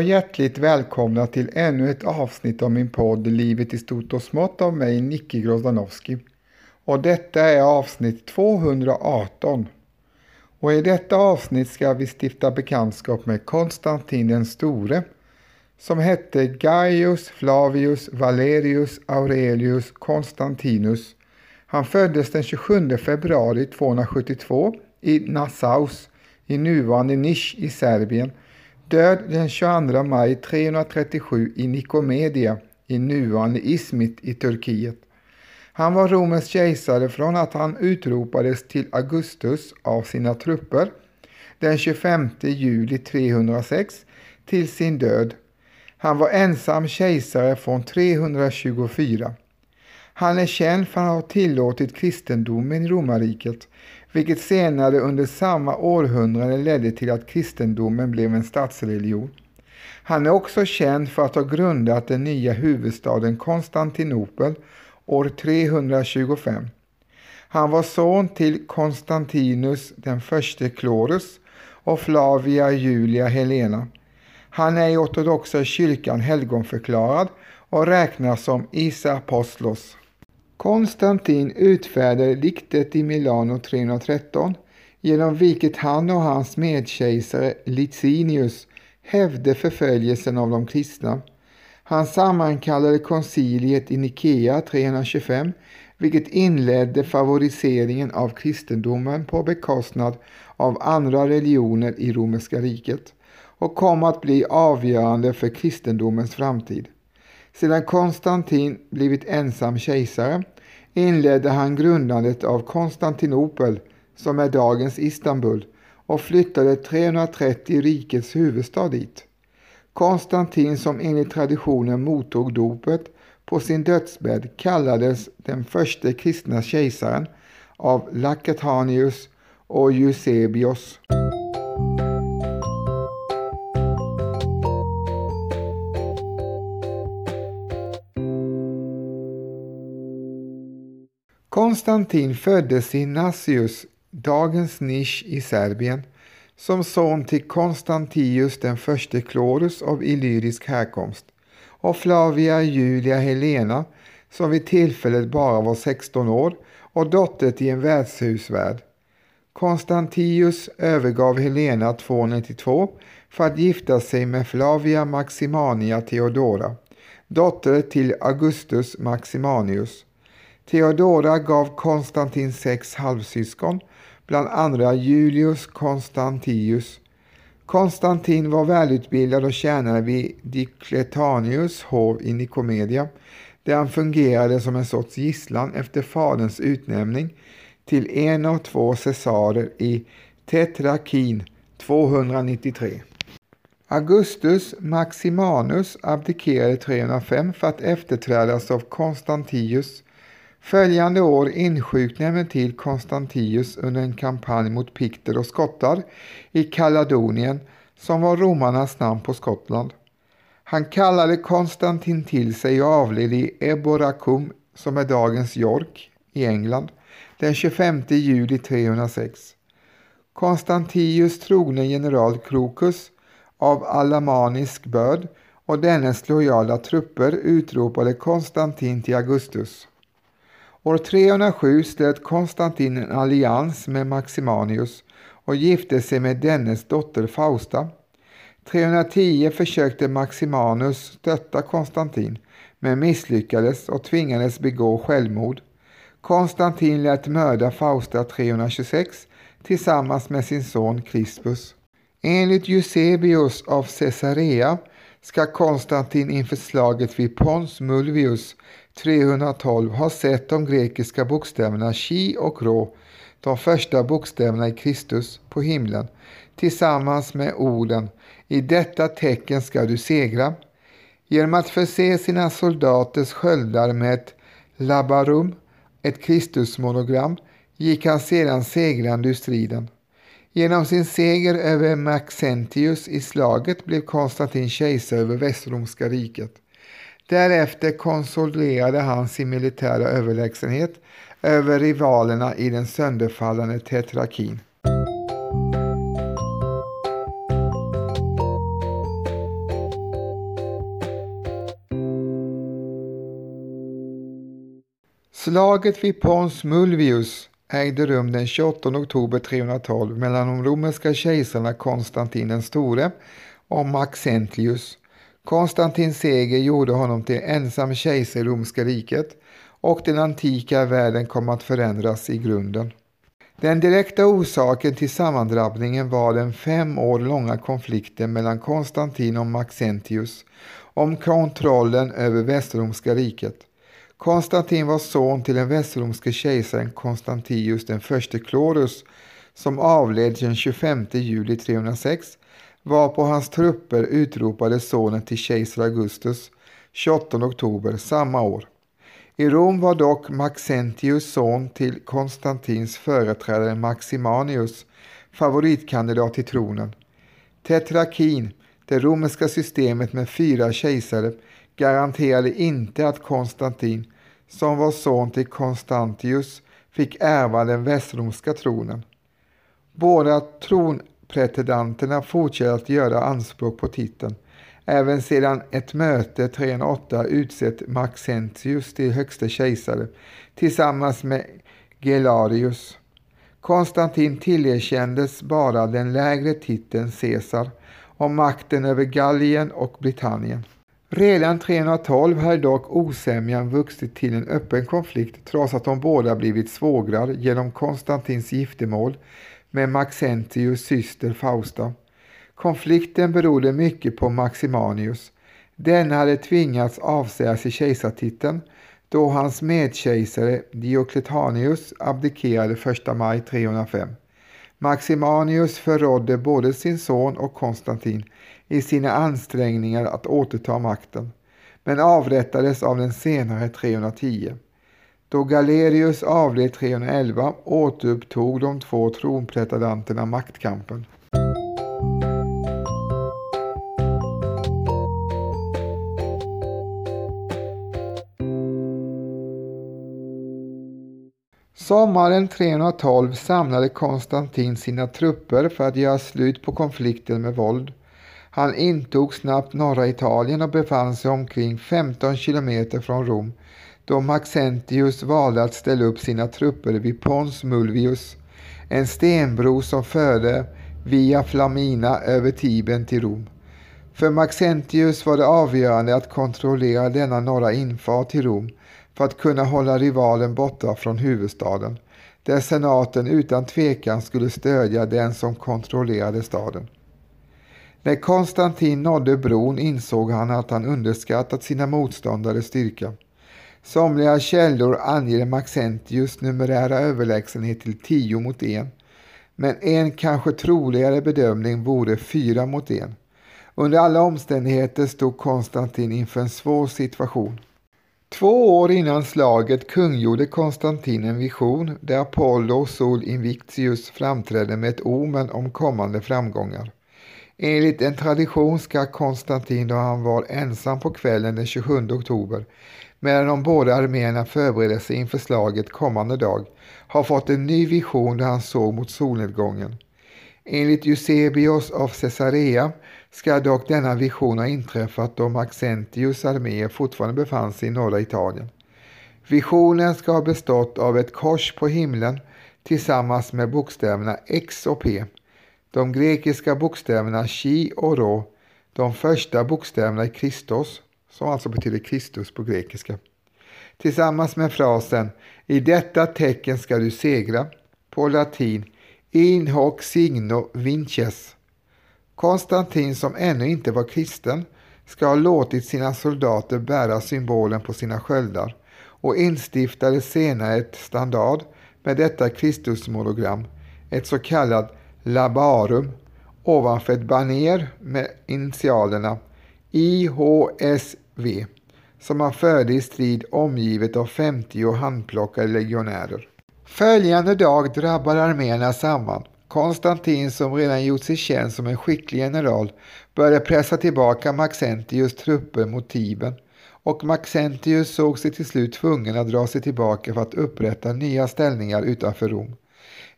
Och hjärtligt välkomna till ännu ett avsnitt av min podd Livet i stort och smått av mig, Nicky Grozdanowski. Och detta är avsnitt 218. Och i detta avsnitt ska vi stifta bekantskap med Konstantin den store som hette Gaius Flavius Valerius Aurelius Konstantinus. Han föddes den 27 februari 272 i Nassaus i nuvarande Nisch i Serbien Död den 22 maj 337 i Nikomedia i nuvarande Ismit i Turkiet. Han var Romens kejsare från att han utropades till Augustus av sina trupper den 25 juli 306 till sin död. Han var ensam kejsare från 324. Han är känd för att ha tillåtit kristendomen i romarriket vilket senare under samma århundrade ledde till att kristendomen blev en statsreligion. Han är också känd för att ha grundat den nya huvudstaden Konstantinopel år 325. Han var son till Konstantinus den förste Klorus och Flavia Julia Helena. Han är i ortodoxa kyrkan helgonförklarad och räknas som Isa Apostlos. Konstantin utfärdade diktet i Milano 313 genom vilket han och hans medkejsare Licinius hävde förföljelsen av de kristna. Han sammankallade konciliet i Nikea 325 vilket inledde favoriseringen av kristendomen på bekostnad av andra religioner i romerska riket och kom att bli avgörande för kristendomens framtid. Sedan Konstantin blivit ensam kejsare inledde han grundandet av Konstantinopel som är dagens Istanbul och flyttade 330 rikets huvudstad dit. Konstantin som enligt traditionen mottog dopet på sin dödsbädd kallades den första kristna kejsaren av Lakatanius och Eusebios. Konstantin föddes i Nassius, dagens Nisch i Serbien, som son till Konstantius den förste Klorus av illyrisk härkomst och Flavia Julia Helena som vid tillfället bara var 16 år och dotter till en värdshusvärd. Konstantius övergav Helena 292 för att gifta sig med Flavia Maximania Theodora, dotter till Augustus Maximanius. Theodora gav Konstantin sex halvsyskon, bland andra Julius Konstantius. Konstantin var välutbildad och tjänade vid Dikletanius hov i Nikomedia, där han fungerade som en sorts gisslan efter faderns utnämning till en av två cesarer i Tetrakin 293. Augustus Maximanus abdikerade 305 för att efterträdas av Konstantius Följande år insjuknade till Konstantius under en kampanj mot pikter och skottar i Kaledonien som var romarnas namn på Skottland. Han kallade Konstantin till sig och avled i Eboracum som är dagens York i England den 25 juli 306. Konstantius trogne general Krokus av alamanisk börd och dennes lojala trupper utropade Konstantin till Augustus. År 307 slöt Konstantin en allians med Maximanius och gifte sig med dennes dotter Fausta. 310 försökte Maximanus stötta Konstantin men misslyckades och tvingades begå självmord. Konstantin lät mörda Fausta 326 tillsammans med sin son Crispus. Enligt Eusebius av Caesarea ska Konstantin inför slaget vid Pons Mulvius 312 har sett de grekiska bokstäverna chi och rå, de första bokstäverna i Kristus, på himlen tillsammans med orden I detta tecken ska du segra. Genom att förse sina soldaters sköldar med ett labarum, ett Kristusmonogram, gick han sedan segrande ur striden. Genom sin seger över Maxentius i slaget blev Konstantin kejsare över Västromska riket. Därefter konsoliderade han sin militära överlägsenhet över rivalerna i den sönderfallande tetrakin. Slaget vid Pons Mulvius ägde rum den 28 oktober 312 mellan de romerska kejsarna Konstantin den store och Maxentius Konstantins seger gjorde honom till ensam kejsare i romerska riket och den antika världen kom att förändras i grunden. Den direkta orsaken till sammandrabbningen var den fem år långa konflikten mellan Konstantin och Maxentius om kontrollen över Västromska riket. Konstantin var son till den västromske kejsaren Konstantius den förste Chlorus som avled den 25 juli 306 varpå hans trupper utropade sonen till kejsar Augustus 28 oktober samma år. I Rom var dock Maxentius son till Konstantins företrädare Maximanius favoritkandidat till tronen. Tetrakin, det romerska systemet med fyra kejsare, garanterade inte att Konstantin, som var son till Konstantius, fick ärva den västromska tronen. Båda tron pretendenterna fortsätter att göra anspråk på titeln, även sedan ett möte 308 utsett Maxentius till högste kejsare tillsammans med Gelarius. Konstantin tillerkändes bara den lägre titeln Caesar och makten över Gallien och Britannien. Redan 312 hade dock osämjan vuxit till en öppen konflikt trots att de båda blivit svågrar genom Konstantins giftermål med Maxentius syster Fausta. Konflikten berodde mycket på Maximanius. Denne hade tvingats avsäga sig kejsartiteln då hans medkejsare Diocletianus abdikerade 1 maj 305. Maximanius förrådde både sin son och Konstantin i sina ansträngningar att återta makten, men avrättades av den senare 310. Då Galerius avled 311 återupptog de två tronpretendenterna maktkampen. Sommaren 312 samlade Konstantin sina trupper för att göra slut på konflikten med våld. Han intog snabbt norra Italien och befann sig omkring 15 kilometer från Rom då Maxentius valde att ställa upp sina trupper vid Pons Mulvius, en stenbro som förde via Flamina över Tibern till Rom. För Maxentius var det avgörande att kontrollera denna norra infart till Rom för att kunna hålla rivalen borta från huvudstaden, där senaten utan tvekan skulle stödja den som kontrollerade staden. När Konstantin nådde bron insåg han att han underskattat sina motståndares styrka. Somliga källor anger Maxentius numerära överlägsenhet till 10 mot 1, men en kanske troligare bedömning vore 4 mot 1. Under alla omständigheter stod Konstantin inför en svår situation. Två år innan slaget kungjorde Konstantin en vision där Apollo och Sol Invictius framträdde med ett omen om kommande framgångar. Enligt en tradition ska Konstantin då han var ensam på kvällen den 27 oktober medan de båda arméerna förbereder sig inför slaget kommande dag har fått en ny vision där han såg mot solnedgången. Enligt Eusebios av Caesarea ska dock denna vision ha inträffat då Maxentius armé fortfarande befann sig i norra Italien. Visionen ska ha bestått av ett kors på himlen tillsammans med bokstäverna X och P. De grekiska bokstäverna Chi och rå, de första bokstäverna i Kristus, som alltså betyder Kristus på grekiska. Tillsammans med frasen I detta tecken ska du segra, på latin In hoc signo vinces Konstantin som ännu inte var kristen ska ha låtit sina soldater bära symbolen på sina sköldar och instiftade senare ett standard med detta Kristusmonogram, ett så kallat labarum, ovanför ett baner med initialerna IHS V som han förde i strid omgivet av 50 handplockade legionärer. Följande dag drabbade arméerna samman Konstantin, som redan gjort sig känd som en skicklig general, började pressa tillbaka Maxentius trupper mot Tibern och Maxentius såg sig till slut tvungen att dra sig tillbaka för att upprätta nya ställningar utanför Rom.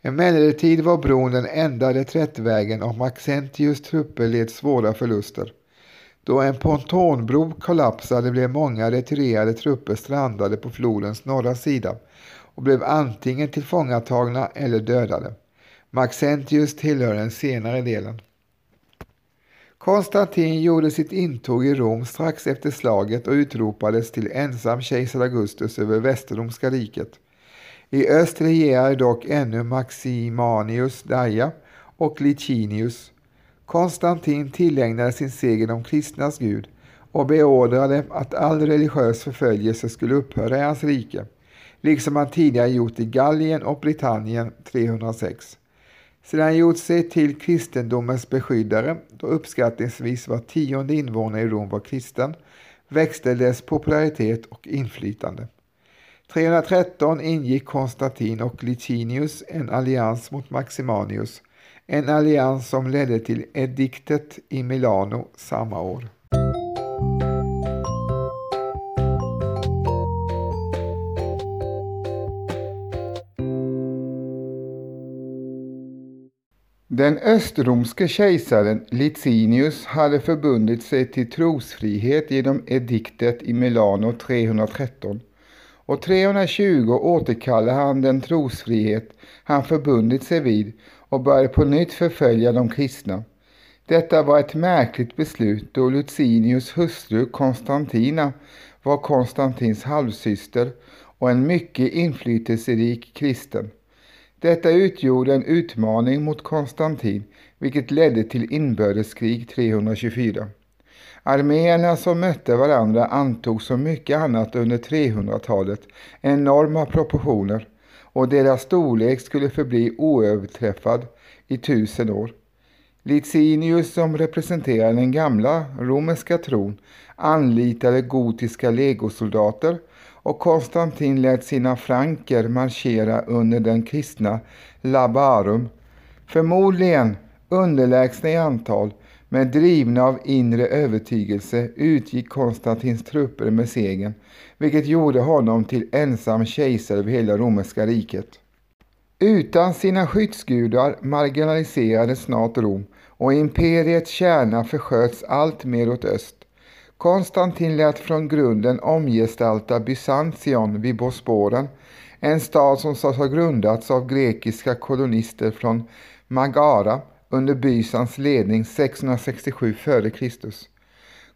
Emellertid var bron den enda reträttvägen och Maxentius trupper led svåra förluster. Då en pontonbro kollapsade blev många retirerade trupper strandade på flodens norra sida och blev antingen tillfångatagna eller dödade. Maxentius tillhör den senare delen. Konstantin gjorde sitt intåg i Rom strax efter slaget och utropades till ensam kejsar Augustus över Västerromska riket. I öst regerade dock ännu Maximanius Daja och Licinius. Konstantin tillägnade sin seger de kristnas gud och beordrade att all religiös förföljelse skulle upphöra i hans rike, liksom han tidigare gjort i Gallien och Britannien 306. Sedan han gjort sig till kristendomens beskyddare, då uppskattningsvis var tionde invånare i Rom var kristen, växte dess popularitet och inflytande. 313 ingick Konstantin och Licinius en allians mot Maximanius, en allians som ledde till ediktet i Milano samma år. Den östromske kejsaren Licinius hade förbundit sig till trosfrihet genom ediktet i Milano 313 och 320 återkallade han den trosfrihet han förbundit sig vid och började på nytt förfölja de kristna. Detta var ett märkligt beslut då Lucinius hustru Konstantina var Konstantins halvsyster och en mycket inflytelserik kristen. Detta utgjorde en utmaning mot Konstantin, vilket ledde till inbördeskrig 324. Arméerna som mötte varandra antog som mycket annat under 300-talet enorma proportioner och deras storlek skulle förbli oöverträffad i tusen år. Licinius som representerade den gamla romerska tron anlitade gotiska legosoldater och Konstantin lät sina franker marschera under den kristna Labarum. Förmodligen underlägsna i antal, men drivna av inre övertygelse utgick Konstantins trupper med segern, vilket gjorde honom till ensam kejsare över hela romerska riket. Utan sina skyddsgudar marginaliserades snart Rom och imperiets kärna försköts allt mer åt öst. Konstantin lät från grunden omgestalta Bysantion vid Bosporen, en stad som sades ha grundats av grekiska kolonister från Magara under Bysans ledning 667 f.Kr.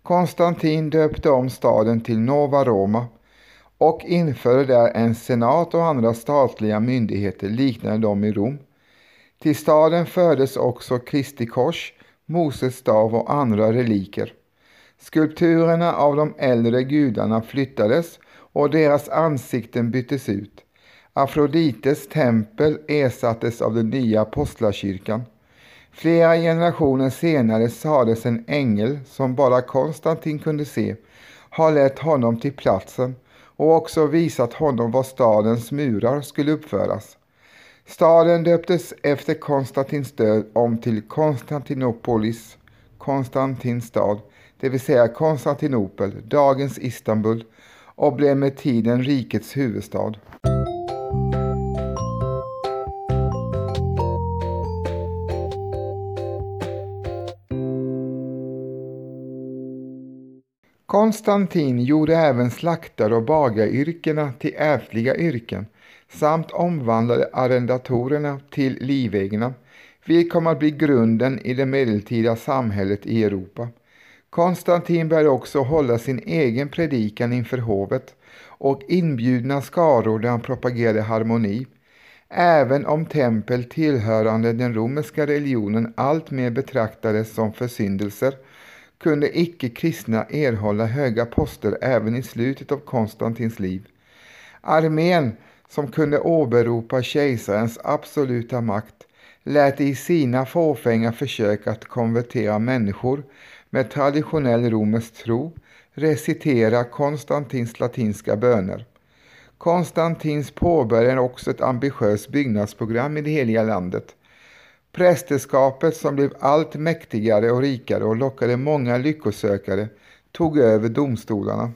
Konstantin döpte om staden till Nova Roma och införde där en senat och andra statliga myndigheter liknande de i Rom. Till staden fördes också Kristi kors, Moses stav och andra reliker. Skulpturerna av de äldre gudarna flyttades och deras ansikten byttes ut. Afrodites tempel ersattes av den nya apostlakyrkan. Flera generationer senare sades en ängel som bara Konstantin kunde se ha lett honom till platsen och också visat honom var stadens murar skulle uppföras. Staden döptes efter Konstantins död om till Konstantinopolis, Konstantins stad, det vill säga Konstantinopel, dagens Istanbul, och blev med tiden rikets huvudstad. Konstantin gjorde även slaktar och bagaryrkena till ärftliga yrken samt omvandlade arrendatorerna till livegna, vilket kom att bli grunden i det medeltida samhället i Europa. Konstantin började också hålla sin egen predikan inför hovet och inbjudna skaror där han propagerade harmoni. Även om tempel tillhörande den romerska religionen alltmer betraktades som försyndelser kunde icke-kristna erhålla höga poster även i slutet av Konstantins liv. Armén, som kunde åberopa kejsarens absoluta makt, lät i sina fåfänga försök att konvertera människor med traditionell romersk tro recitera Konstantins latinska böner. Konstantins påbörjade också ett ambitiöst byggnadsprogram i det heliga landet. Prästerskapet som blev allt mäktigare och rikare och lockade många lyckosökare tog över domstolarna.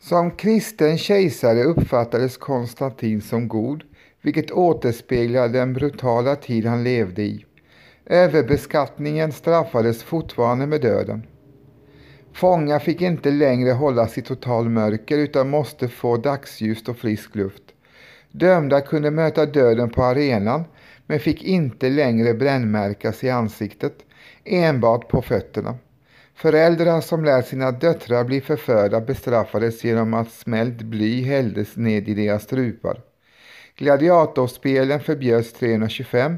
Som kristen kejsare uppfattades Konstantin som god, vilket återspeglar den brutala tid han levde i. Överbeskattningen straffades fortfarande med döden. Fångar fick inte längre hållas i total mörker utan måste få dagsljus och frisk luft. Dömda kunde möta döden på arenan men fick inte längre brännmärkas i ansiktet, enbart på fötterna. Föräldrar som lät sina döttrar bli förförda bestraffades genom att smält bly hälldes ned i deras strupar. Gladiatorspelen förbjöds 325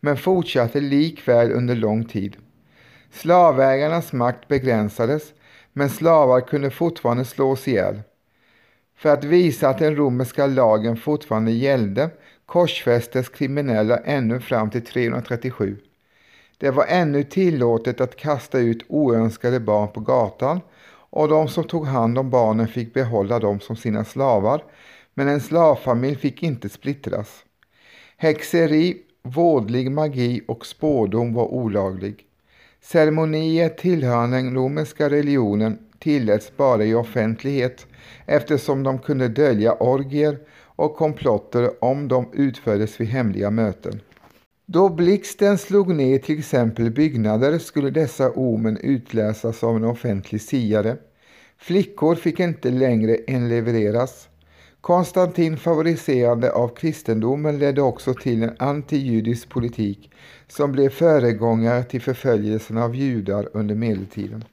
men fortsatte likväl under lång tid. Slavägarnas makt begränsades men slavar kunde fortfarande slås ihjäl. För att visa att den romerska lagen fortfarande gällde korsfästes kriminella ännu fram till 337. Det var ännu tillåtet att kasta ut oönskade barn på gatan och de som tog hand om barnen fick behålla dem som sina slavar, men en slavfamilj fick inte splittras. Häxeri, vådlig magi och spådom var olaglig. Ceremonier tillhörande den romerska religionen tilläts bara i offentlighet eftersom de kunde dölja orgier och komplotter om de utfördes vid hemliga möten. Då blixten slog ner till exempel byggnader skulle dessa omen utläsas av en offentlig siare. Flickor fick inte längre inlevereras. Konstantin favoriserande av kristendomen ledde också till en antijudisk politik som blev föregångare till förföljelsen av judar under medeltiden.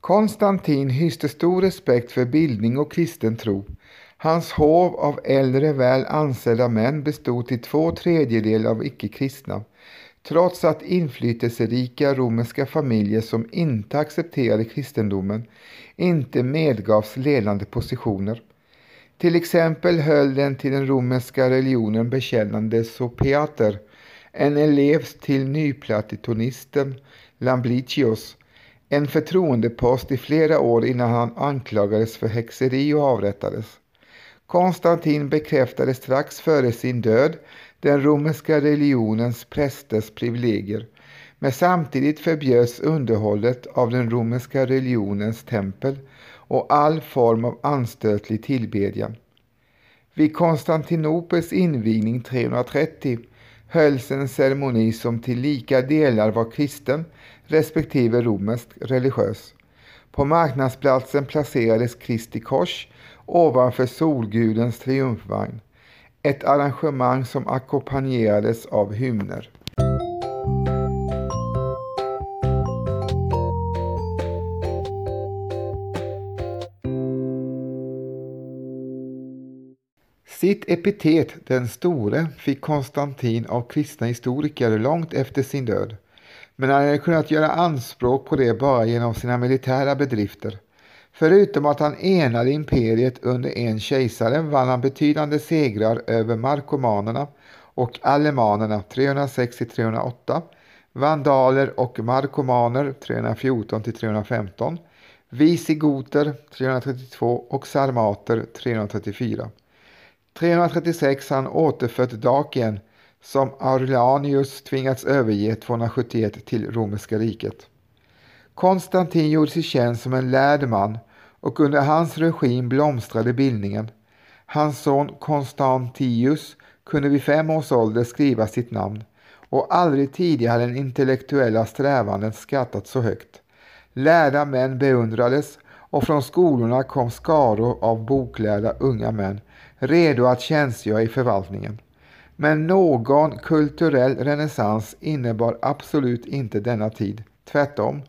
Konstantin hyste stor respekt för bildning och kristen tro. Hans hov av äldre väl ansedda män bestod till två tredjedelar av icke-kristna, trots att inflytelserika romerska familjer som inte accepterade kristendomen inte medgavs ledande positioner. Till exempel höll den till den romerska religionen bekännande Sopiater, en elev till nyplatonisten Lambricius, en förtroendepost i flera år innan han anklagades för häxeri och avrättades. Konstantin bekräftade strax före sin död den romerska religionens prästers privilegier, men samtidigt förbjöds underhållet av den romerska religionens tempel och all form av anstötlig tillbedjan. Vid Konstantinopels invigning 330 hölls en ceremoni som till lika delar var kristen respektive romersk religiös. På marknadsplatsen placerades Kristi kors ovanför Solgudens triumfvagn. Ett arrangemang som ackompanjerades av hymner. Sitt epitet den store fick Konstantin av kristna historiker långt efter sin död, men han hade kunnat göra anspråk på det bara genom sina militära bedrifter. Förutom att han enade imperiet under en kejsare vann han betydande segrar över markomanerna och alemanerna 306-308, vandaler och markomaner 314-315, visigoter 332 och sarmater 334. 336 han återfött Dakien som Aurelianus tvingats överge 271 till romerska riket. Konstantin gjorde sig känd som en lärd man och under hans regim blomstrade bildningen. Hans son Konstantius kunde vid fem års ålder skriva sitt namn och aldrig tidigare hade den intellektuella strävanden skattats så högt. Lärda män beundrades och från skolorna kom skaror av boklärda unga män redo att tjänstgöra i förvaltningen. Men någon kulturell renässans innebar absolut inte denna tid. Tvärtom,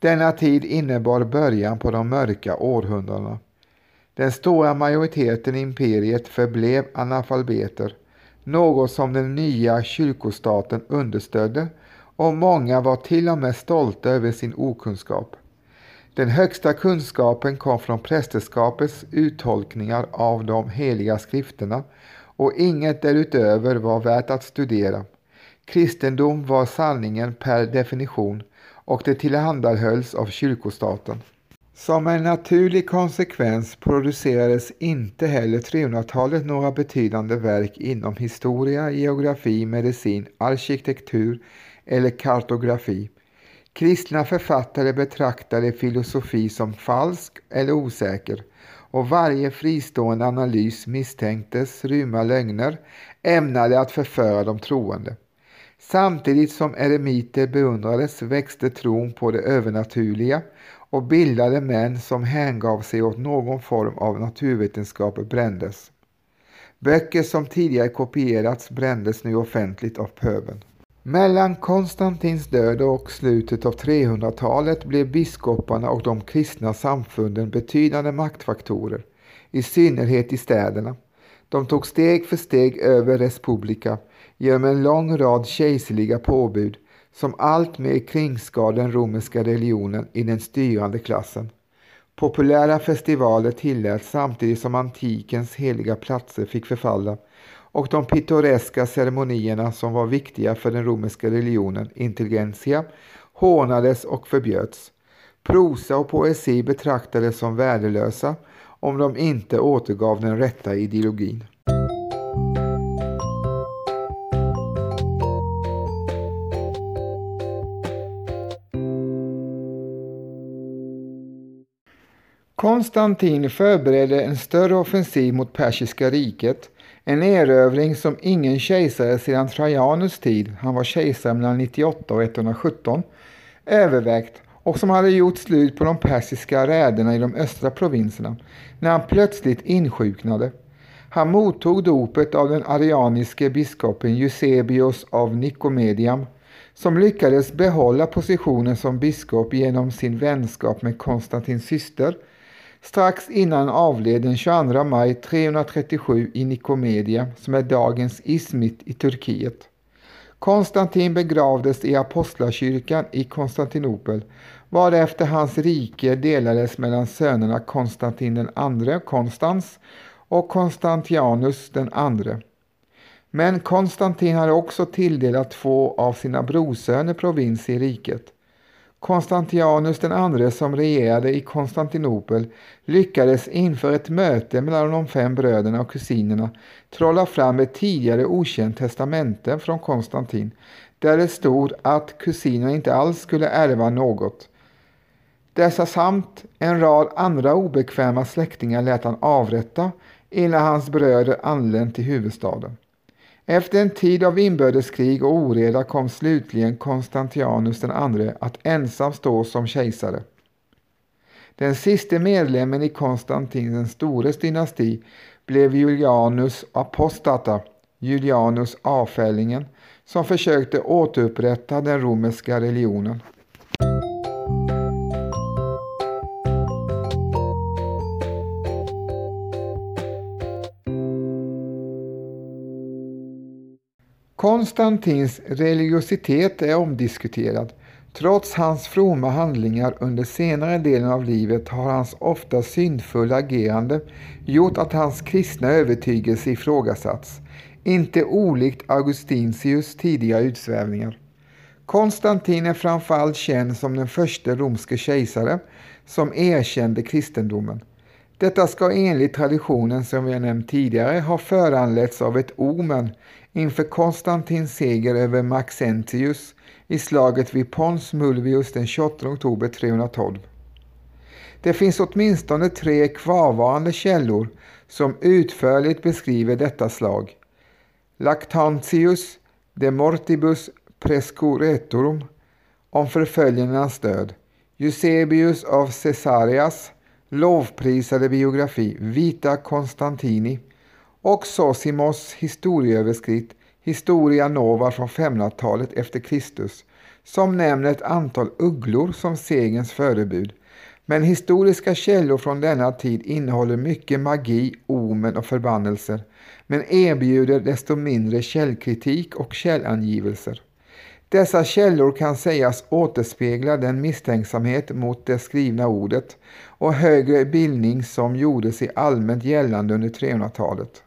denna tid innebar början på de mörka århundradena. Den stora majoriteten i imperiet förblev analfabeter, något som den nya kyrkostaten understödde och många var till och med stolta över sin okunskap. Den högsta kunskapen kom från prästerskapets uttolkningar av de heliga skrifterna och inget därutöver var värt att studera. Kristendom var sanningen per definition och det tillhandahölls av kyrkostaten. Som en naturlig konsekvens producerades inte heller 300-talet några betydande verk inom historia, geografi, medicin, arkitektur eller kartografi. Kristna författare betraktade filosofi som falsk eller osäker och varje fristående analys misstänktes rymma lögner ämnade att förföra de troende. Samtidigt som eremiter beundrades växte tron på det övernaturliga och bildade män som hängav sig åt någon form av naturvetenskap brändes. Böcker som tidigare kopierats brändes nu offentligt av pöbeln. Mellan Konstantins död och slutet av 300-talet blev biskoparna och de kristna samfunden betydande maktfaktorer, i synnerhet i städerna. De tog steg för steg över respublika genom en lång rad kejserliga påbud som alltmer kringskar den romerska religionen i den styrande klassen. Populära festivaler tilläts samtidigt som antikens heliga platser fick förfalla och de pittoreska ceremonierna som var viktiga för den romerska religionen, intelligentia hånades och förbjöds. Prosa och poesi betraktades som värdelösa om de inte återgav den rätta ideologin. Konstantin förberedde en större offensiv mot Persiska riket, en erövring som ingen kejsare sedan Trajanus tid, han var kejsare mellan 98 och 117, övervägt och som hade gjort slut på de persiska räderna i de östra provinserna när han plötsligt insjuknade. Han mottog dopet av den arianiske biskopen Eusebius av Nikomediam som lyckades behålla positionen som biskop genom sin vänskap med Konstantins syster strax innan avled den 22 maj 337 i Nikomedia som är dagens Izmit i Turkiet. Konstantin begravdes i Apostlakyrkan i Konstantinopel varefter hans rike delades mellan sönerna Konstantin den andre, Konstans, och Konstantianus den andre. Men Konstantin hade också tilldelat två av sina brorsöner provins i riket. Konstantianus den andre som regerade i Konstantinopel lyckades inför ett möte mellan de fem bröderna och kusinerna trolla fram ett tidigare okänt testamente från Konstantin där det stod att kusinerna inte alls skulle ärva något. Dessa samt en rad andra obekväma släktingar lät han avrätta innan hans bröder anlänt till huvudstaden. Efter en tid av inbördeskrig och oreda kom slutligen Konstantianus II att ensam stå som kejsare. Den siste medlemmen i Konstantin den stores dynasti blev Julianus Apostata, Julianus avfällingen, som försökte återupprätta den romerska religionen. Konstantins religiositet är omdiskuterad. Trots hans fromma handlingar under senare delen av livet har hans ofta syndfulla agerande gjort att hans kristna övertygelse ifrågasatts, inte olikt Augustinsius tidiga utsvävningar. Konstantin är framförallt känd som den första romske kejsare som erkände kristendomen. Detta ska enligt traditionen som vi nämnt tidigare ha föranletts av ett omen inför Konstantins seger över Maxentius i slaget vid Pons Mulvius den 28 oktober 312. Det finns åtminstone tre kvarvarande källor som utförligt beskriver detta slag. Lactantius de mortibus prescuretorum om förföljarnas död, Eusebius av Caesarias lovprisade biografi Vita Constantini och Sosimos historieöverskrift Historia Nova från 500-talet efter Kristus som nämner ett antal ugglor som segens förebud. Men historiska källor från denna tid innehåller mycket magi, omen och förbannelser men erbjuder desto mindre källkritik och källangivelser. Dessa källor kan sägas återspegla den misstänksamhet mot det skrivna ordet och högre bildning som gjorde sig allmänt gällande under 300-talet.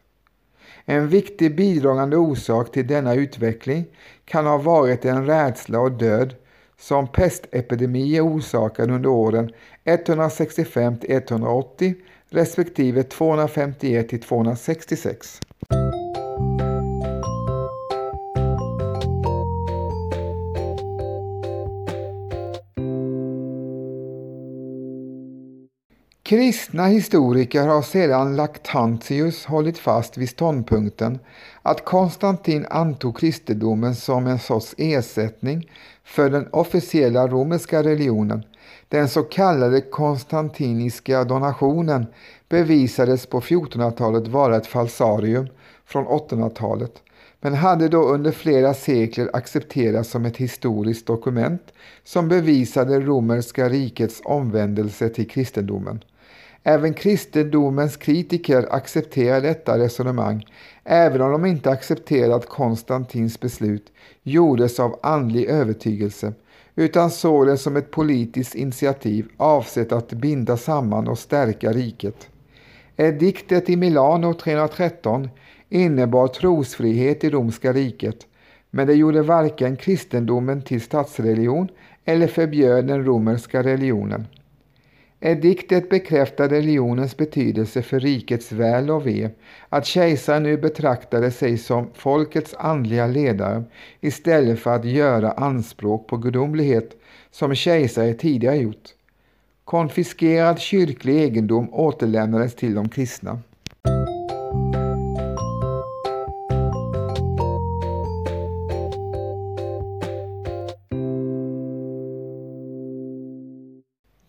En viktig bidragande orsak till denna utveckling kan ha varit den rädsla och död som pestepidemier orsakade under åren 165 180 respektive 251 266. Kristna historiker har sedan Lactantius hållit fast vid ståndpunkten att Konstantin antog kristendomen som en sorts ersättning för den officiella romerska religionen. Den så kallade konstantiniska donationen bevisades på 1400-talet vara ett falsarium från 800-talet men hade då under flera sekler accepterats som ett historiskt dokument som bevisade romerska rikets omvändelse till kristendomen. Även kristendomens kritiker accepterar detta resonemang, även om de inte accepterar att Konstantins beslut gjordes av andlig övertygelse, utan såg det som ett politiskt initiativ avsett att binda samman och stärka riket. Ediktet i Milano 313 innebar trosfrihet i romska riket, men det gjorde varken kristendomen till statsreligion eller förbjöd den romerska religionen. Ediktet bekräftar religionens betydelse för rikets väl och ve, att kejsaren nu betraktade sig som folkets andliga ledare istället för att göra anspråk på gudomlighet som kejsare tidigare gjort. Konfiskerad kyrklig egendom återlämnades till de kristna.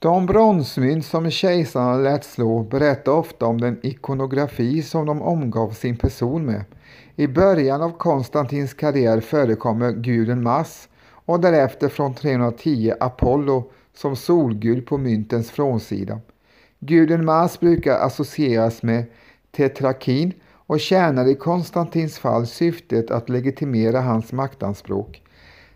De bronsmynt som kejsarna lät slå berättar ofta om den ikonografi som de omgav sin person med. I början av Konstantins karriär förekommer guden Mars och därefter från 310 Apollo som solgud på myntens frånsida. Guden Mars brukar associeras med tetrakin och tjänade i Konstantins fall syftet att legitimera hans maktanspråk.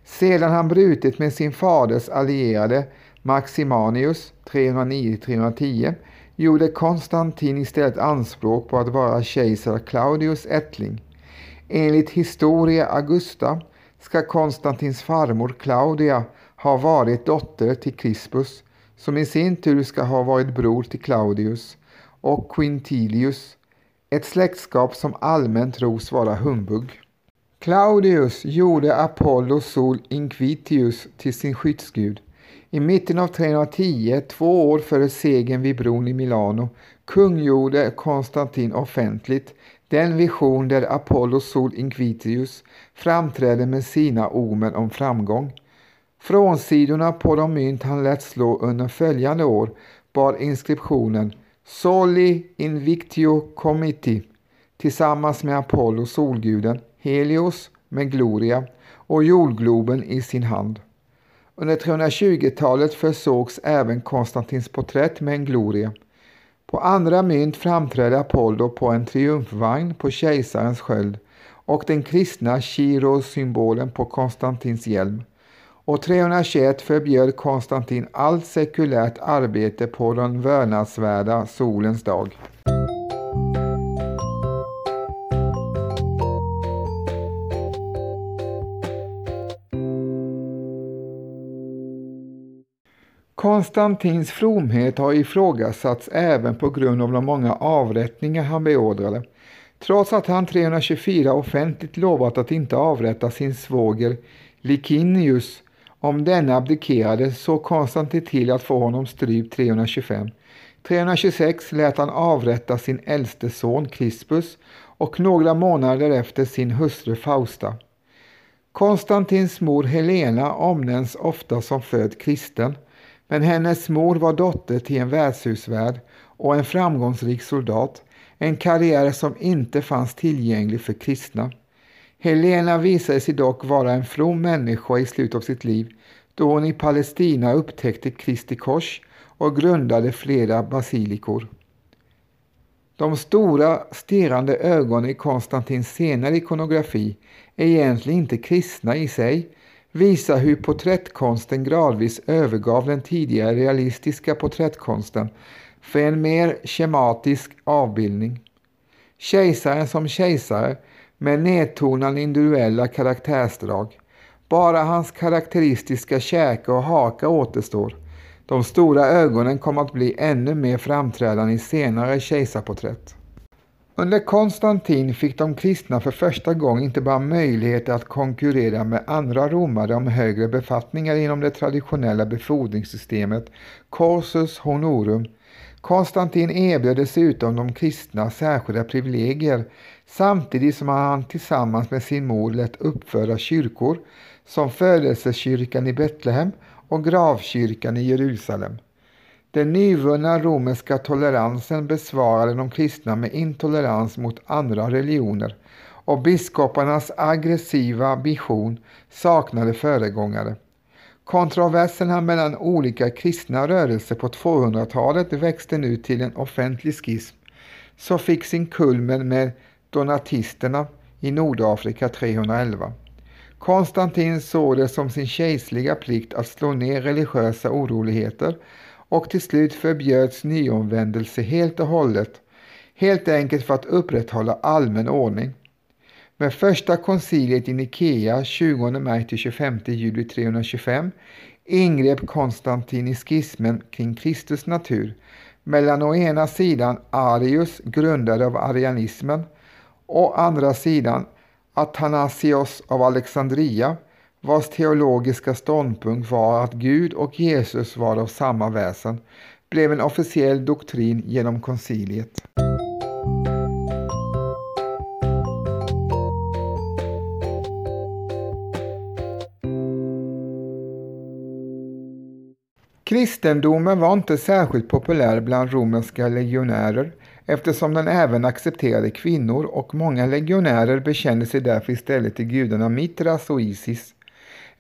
Sedan han brutit med sin faders allierade Maximanius 309-310 gjorde Konstantin istället anspråk på att vara kejsar Claudius ättling. Enligt Historia Augusta ska Konstantins farmor Claudia ha varit dotter till Crispus som i sin tur ska ha varit bror till Claudius och Quintilius, ett släktskap som allmänt tros vara humbug. Claudius gjorde Apollo Sol Inquitius till sin skyddsgud i mitten av 310, två år före segern vid bron i Milano, kungjorde Konstantin offentligt den vision där Apollo Sol Inquitius framträdde med sina omen om framgång. Frånsidorna på de mynt han lät slå under följande år bar inskriptionen Soli Invictio Comiti tillsammans med Apollo, solguden, Helios med Gloria och jordgloben i sin hand. Under 320-talet försågs även Konstantins porträtt med en gloria. På andra mynt framträdde Apollo på en triumfvagn på kejsarens sköld och den kristna Chiros-symbolen på Konstantins hjälm. Och 321 förbjöd Konstantin allt sekulärt arbete på den vördnadsvärda solens dag. Konstantins fromhet har ifrågasatts även på grund av de många avrättningar han beordrade. Trots att han 324 offentligt lovat att inte avrätta sin svåger Licinius om denne abdikerade såg Konstantin till att få honom strypt 325. 326 lät han avrätta sin äldste son Crispus och några månader därefter sin hustru Fausta. Konstantins mor Helena omnämns ofta som född kristen. Men hennes mor var dotter till en värdshusvärd och en framgångsrik soldat, en karriär som inte fanns tillgänglig för kristna. Helena visade sig dock vara en from människa i slutet av sitt liv då hon i Palestina upptäckte Kristi kors och grundade flera basilikor. De stora stirrande ögonen i Konstantins senare ikonografi är egentligen inte kristna i sig visar hur porträttkonsten gradvis övergav den tidigare realistiska porträttkonsten för en mer schematisk avbildning. Kejsaren som kejsare med nedtonade individuella karaktärsdrag. Bara hans karaktäristiska käke och haka återstår. De stora ögonen kommer att bli ännu mer framträdande i senare kejsarporträtt. Under Konstantin fick de kristna för första gången inte bara möjligheter att konkurrera med andra romare om högre befattningar inom det traditionella befordringssystemet Corsus Honorum, Konstantin erbjöd dessutom de kristna särskilda privilegier samtidigt som han tillsammans med sin mor lät uppföra kyrkor som födelsekyrkan i Betlehem och gravkyrkan i Jerusalem. Den nyvunna romerska toleransen besvarade de kristna med intolerans mot andra religioner och biskoparnas aggressiva vision saknade föregångare. Kontroverserna mellan olika kristna rörelser på 200-talet växte nu till en offentlig schism som fick sin kulmen med donatisterna i Nordafrika 311. Konstantin såg det som sin kejserliga plikt att slå ner religiösa oroligheter och till slut förbjöds nyomvändelse helt och hållet, helt enkelt för att upprätthålla allmän ordning. Med första konciliet i Nikea 20 maj till 25 juli 325 ingrep Konstantin i skismen kring Kristus natur mellan å ena sidan Arius, grundare av arianismen, och å andra sidan Athanasios av Alexandria, vars teologiska ståndpunkt var att Gud och Jesus var av samma väsen, blev en officiell doktrin genom konciliet. Kristendomen var inte särskilt populär bland romerska legionärer eftersom den även accepterade kvinnor och många legionärer bekände sig därför istället till gudarna Mitras och Isis.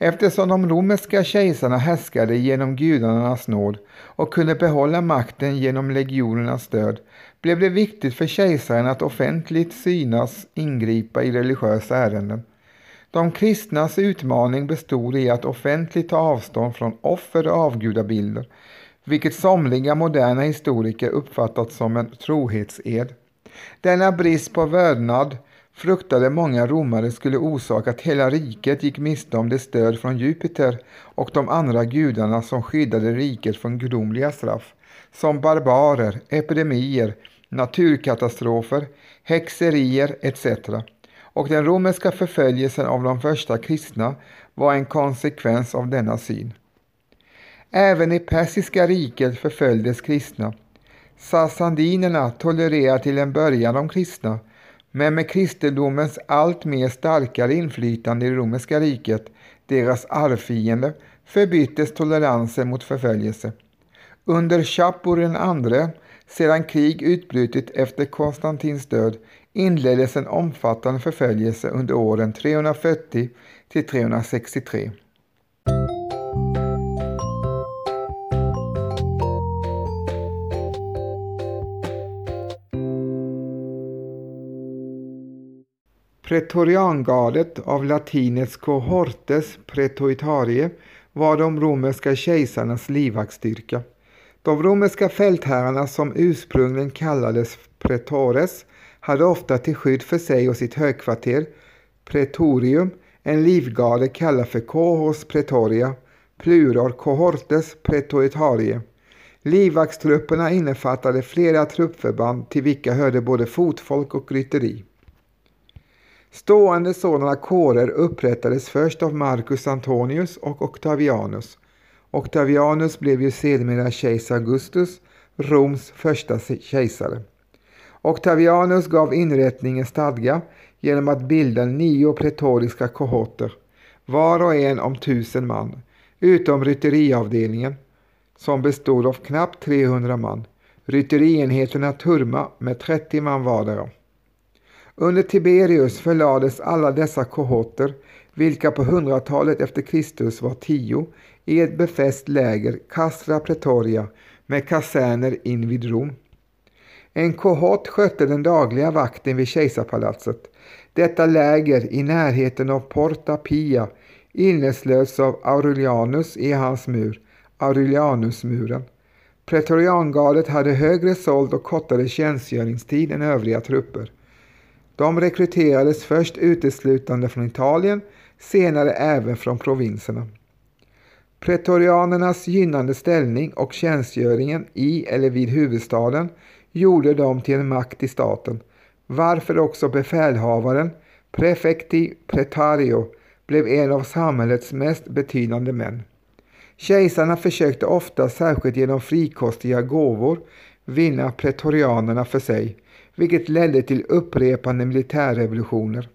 Eftersom de romerska kejsarna härskade genom gudarnas nåd och kunde behålla makten genom legionernas stöd blev det viktigt för kejsaren att offentligt synas ingripa i religiösa ärenden. De kristnas utmaning bestod i att offentligt ta avstånd från offer och avgudabilder, vilket somliga moderna historiker uppfattat som en trohetsed. Denna brist på vördnad fruktade många romare skulle orsaka att hela riket gick miste om det stöd från Jupiter och de andra gudarna som skyddade riket från gudomliga straff, som barbarer, epidemier, naturkatastrofer, häxerier etc och den romerska förföljelsen av de första kristna var en konsekvens av denna syn. Även i Persiska riket förföljdes kristna. Sassandinerna tolererade till en början de kristna, men med kristendomens allt mer starkare inflytande i romerska riket, deras arvfiende, förbyttes toleransen mot förföljelse. Under Shapur II, sedan krig utbrutit efter Konstantins död, inleddes en omfattande förföljelse under åren 340 till 363. Pretoriangardet av latinets cohortes pretoitarie var de romerska kejsarnas livvaktsstyrka. De romerska fältherrarna som ursprungligen kallades pretores hade ofta till skydd för sig och sitt högkvarter, Pretorium, en livgarde kallad för cohors pretoria, plural cohortes pretoritarie. Livvaktstrupperna innefattade flera truppförband till vilka hörde både fotfolk och rytteri. Stående sådana kårer upprättades först av Marcus Antonius och Octavianus. Octavianus blev ju sedermera kejsar Augustus, Roms första kejsare. Octavianus gav inrättningen stadga genom att bilda nio pretoriska kohorter, var och en om tusen man, utom rytteriavdelningen som bestod av knappt 300 man, rytterienheterna Turma med 30 man vardera. Under Tiberius förlades alla dessa kohorter, vilka på hundratalet efter Kristus var tio, i ett befäst läger, Castra Pretoria, med kaserner invid Rom. En kohort skötte den dagliga vakten vid kejsarpalatset. Detta läger i närheten av Porta Pia inneslöts av Aurelianus i hans mur, Aurelianusmuren. Pretoriangardet hade högre såld och kortare tjänstgöringstid än övriga trupper. De rekryterades först uteslutande från Italien, senare även från provinserna. Pretorianernas gynnande ställning och tjänstgöringen i eller vid huvudstaden gjorde dem till en makt i staten, varför också befälhavaren, prefecti pretario, blev en av samhällets mest betydande män. Kejsarna försökte ofta, särskilt genom frikostiga gåvor, vinna pretorianerna för sig, vilket ledde till upprepande militärrevolutioner.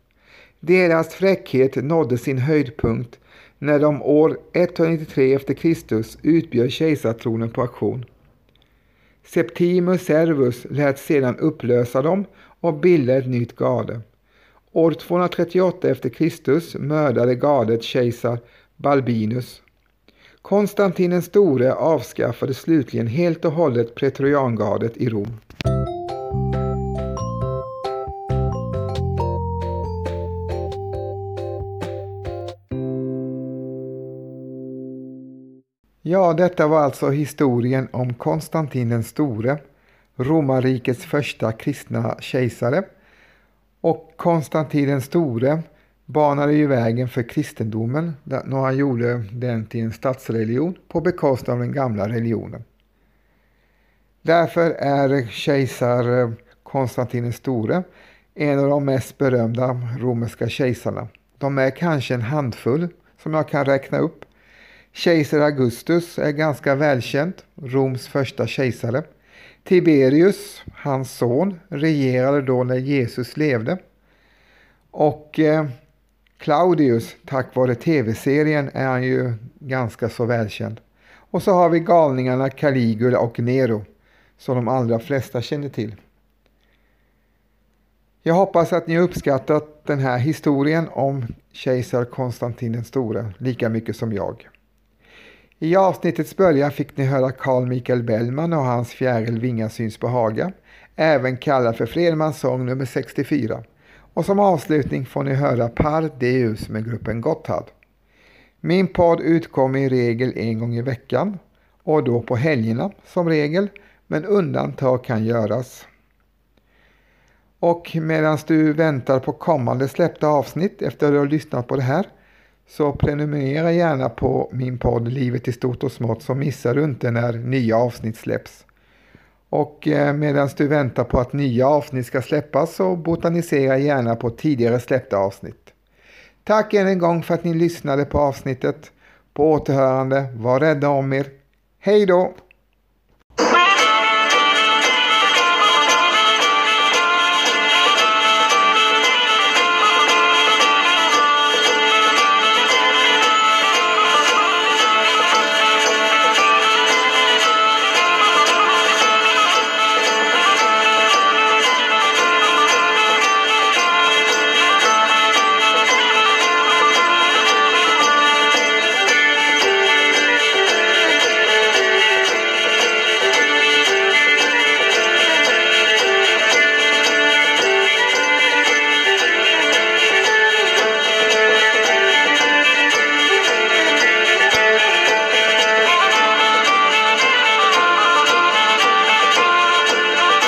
Deras fräckhet nådde sin höjdpunkt när de år 193 e.Kr. utbjöd kejsartronen på auktion. Septimus Servus lät sedan upplösa dem och bilda ett nytt garde. År 238 e.Kr. mördade gardet kejsar Balbinus. Konstantin den store avskaffade slutligen helt och hållet pretoriangardet i Rom. Ja, detta var alltså historien om Konstantin den store, romarrikets första kristna kejsare. Och Konstantin den store banade ju vägen för kristendomen när han gjorde den till en statsreligion på bekostnad av den gamla religionen. Därför är kejsar eh, Konstantin den store en av de mest berömda romerska kejsarna. De är kanske en handfull som jag kan räkna upp. Kejsar Augustus är ganska välkänd, Roms första kejsare. Tiberius, hans son, regerade då när Jesus levde. Och eh, Claudius, tack vare tv-serien, är han ju ganska så välkänd. Och så har vi galningarna Caligula och Nero, som de allra flesta känner till. Jag hoppas att ni har uppskattat den här historien om kejsar Konstantin den store lika mycket som jag. I avsnittets början fick ni höra Carl Michael Bellman och hans fjäril Vinga syns på Haga, även kallad för Fredmans sång nummer 64. Och som avslutning får ni höra Par Deus med gruppen Gotthard. Min podd utkommer i regel en gång i veckan och då på helgerna som regel, men undantag kan göras. Och medan du väntar på kommande släppta avsnitt efter att du har lyssnat på det här så prenumerera gärna på min podd Livet i stort och smått så missar du inte när nya avsnitt släpps. Och eh, medan du väntar på att nya avsnitt ska släppas så botanisera gärna på tidigare släppta avsnitt. Tack än en gång för att ni lyssnade på avsnittet. På återhörande, var rädda om er. Hej då!